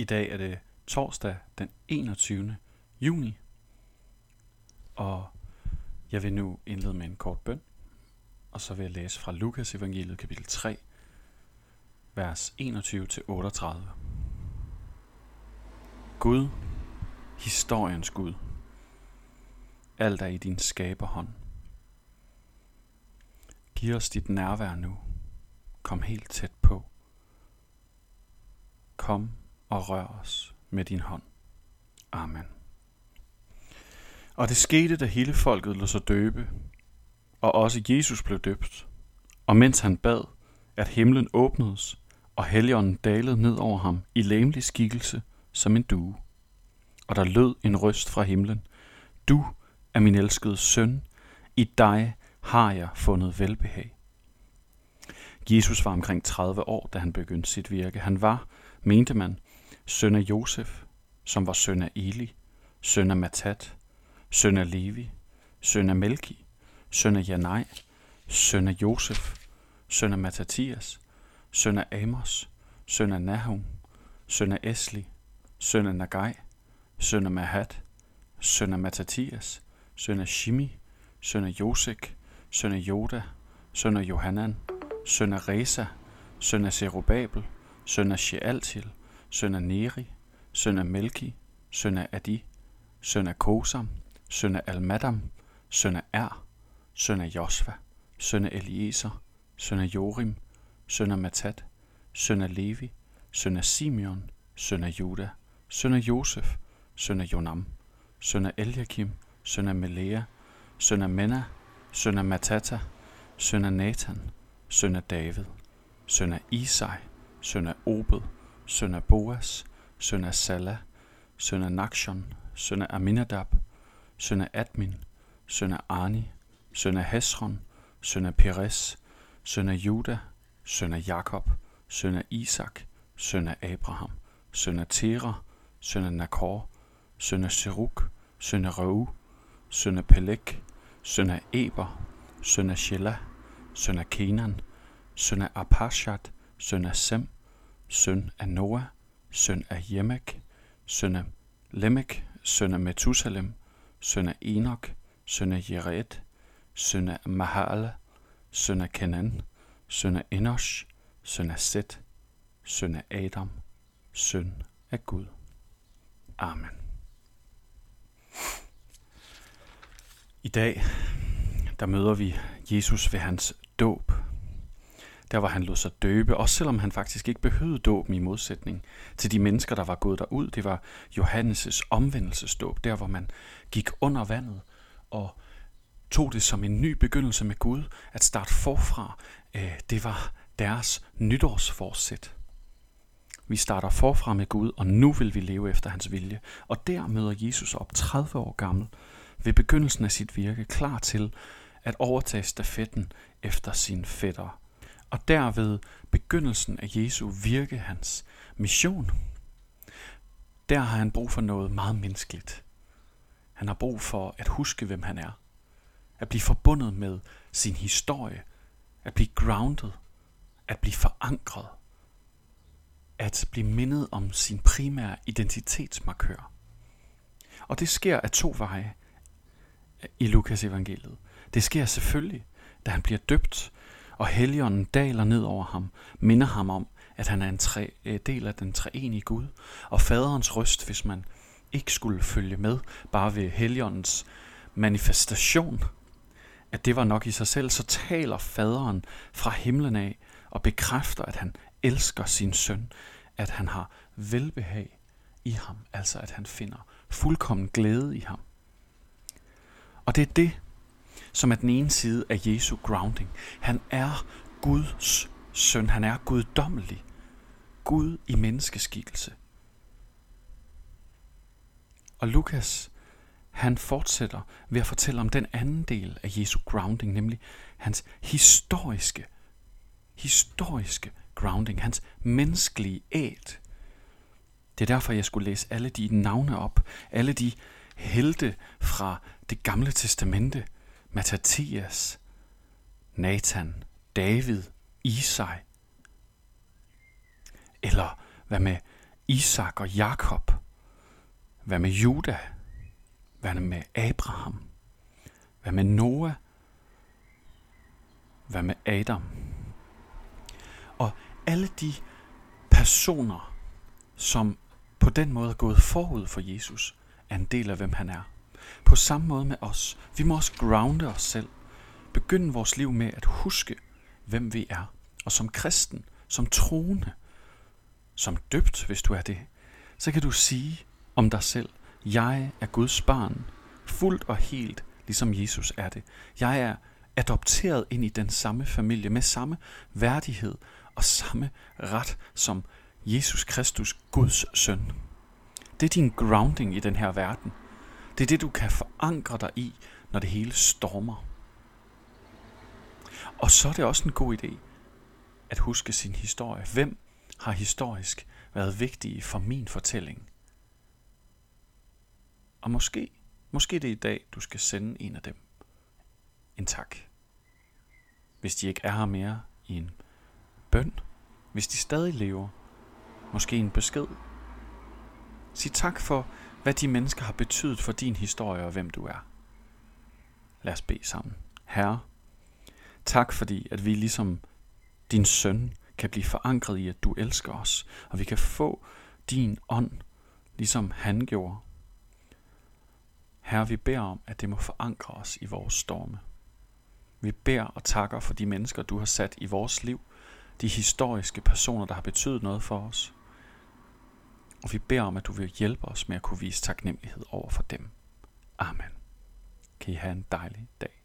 I dag er det torsdag den 21. juni, og jeg vil nu indlede med en kort bøn, og så vil jeg læse fra Lukas evangeliet kapitel 3, vers 21-38. Gud, historiens Gud, alt er i din skaberhånd. Giv os dit nærvær nu. Kom helt tæt på. Kom og rør os med din hånd. Amen. Og det skete, da hele folket lå sig døbe, og også Jesus blev døbt. Og mens han bad, at himlen åbnedes, og helligånden dalede ned over ham i læmelig skikkelse som en due. Og der lød en røst fra himlen. Du er min elskede søn, i dig har jeg fundet velbehag. Jesus var omkring 30 år, da han begyndte sit virke. Han var, mente man, søn af Josef, som var søn af Eli, søn af Matat, søn af Levi, søn af Melki, søn af Janai, søn af Josef, søn af Matatias, søn af Amos, søn af Nahum, søn af Esli, søn af Nagai, søn af Mahat, søn af Matatias, søn af Shimi, søn af Josek, søn af Joda, søn af Johanan, søn af Reza, søn af Zerubabel, søn af Shealtil, søn af Neri, søn af Melki, søn af Adi, søn af Kosam, søn af Almadam, søn af Er, søn af Josva, søn af Eliezer, søn af Jorim, søn af Matat, søn af Levi, søn af Simeon, søn af Juda, søn af Josef, søn af Jonam, søn af Eliakim, søn af Melea, søn af Menna, søn af Matata, søn af Nathan, søn af David, søn af Isai, søn af Obed, søn af Boas, søn af Salah, søn af Nakshon, søn af Aminadab, søn af Admin, søn af Arni, søn af Hesron, søn af Peres, søn af Juda, søn af Jakob, søn af Isak, søn af Abraham, søn af Tera, søn af Nakor, søn af Seruk, søn af Reu, søn af Pelek, søn af Eber, søn af Shelah, søn af Kenan, søn af Apashat, søn af Sem, søn af Noah, søn af Jemek, søn af Lemek, søn af Methusalem, søn af Enoch, søn af Jered, søn af Mahala, søn af Kenan, søn af Enosh, søn af Set, søn af Adam, søn af Gud. Amen. I dag, der møder vi Jesus ved hans dåb. Der var han lod sig døbe, også selvom han faktisk ikke behøvede dåben i modsætning til de mennesker, der var gået derud. Det var Johannes' omvendelsesdåb, der hvor man gik under vandet og tog det som en ny begyndelse med Gud, at starte forfra. Øh, det var deres nytårsforsæt. Vi starter forfra med Gud, og nu vil vi leve efter hans vilje. Og der møder Jesus op 30 år gammel, ved begyndelsen af sit virke, klar til at overtage stafetten efter sin fætter og derved begyndelsen af Jesu virke, hans mission. Der har han brug for noget meget menneskeligt. Han har brug for at huske, hvem han er. At blive forbundet med sin historie. At blive grounded. At blive forankret. At blive mindet om sin primære identitetsmarkør. Og det sker af to veje i Lukas evangeliet. Det sker selvfølgelig, da han bliver døbt og Helligånden daler ned over ham, minder ham om, at han er en tre, øh, del af den treenige Gud, og faderens røst, hvis man ikke skulle følge med bare ved Helligåndens manifestation, at det var nok i sig selv, så taler faderen fra himlen af og bekræfter, at han elsker sin søn, at han har velbehag i ham, altså at han finder fuldkommen glæde i ham. Og det er det, som er den ene side af Jesu grounding. Han er Guds søn. Han er guddommelig. Gud i menneskeskikkelse. Og Lukas, han fortsætter ved at fortælle om den anden del af Jesu grounding, nemlig hans historiske, historiske grounding, hans menneskelige æt. Det er derfor, jeg skulle læse alle de navne op, alle de helte fra det gamle testamente, Matthias, Nathan, David, Isai? Eller hvad med Isak og Jakob? Hvad med Juda? Hvad med Abraham? Hvad med Noah? Hvad med Adam? Og alle de personer, som på den måde er gået forud for Jesus, er en del af, hvem han er. På samme måde med os. Vi må også grounde os selv. Begynde vores liv med at huske, hvem vi er. Og som kristen, som troende, som døbt, hvis du er det, så kan du sige om dig selv, jeg er Guds barn, fuldt og helt, ligesom Jesus er det. Jeg er adopteret ind i den samme familie med samme værdighed og samme ret som Jesus Kristus, Guds søn. Det er din grounding i den her verden. Det er det, du kan forankre dig i, når det hele stormer. Og så er det også en god idé at huske sin historie. Hvem har historisk været vigtige for min fortælling? Og måske, måske det er i dag, du skal sende en af dem en tak. Hvis de ikke er her mere i en bøn, hvis de stadig lever, måske en besked. Sig tak for, hvad de mennesker har betydet for din historie og hvem du er. Lad os bede sammen. Herre, tak fordi, at vi ligesom din søn kan blive forankret i, at du elsker os, og vi kan få din ånd, ligesom han gjorde. Herre, vi beder om, at det må forankre os i vores storme. Vi beder og takker for de mennesker, du har sat i vores liv, de historiske personer, der har betydet noget for os. Og vi beder om, at du vil hjælpe os med at kunne vise taknemmelighed over for dem. Amen. Kan I have en dejlig dag.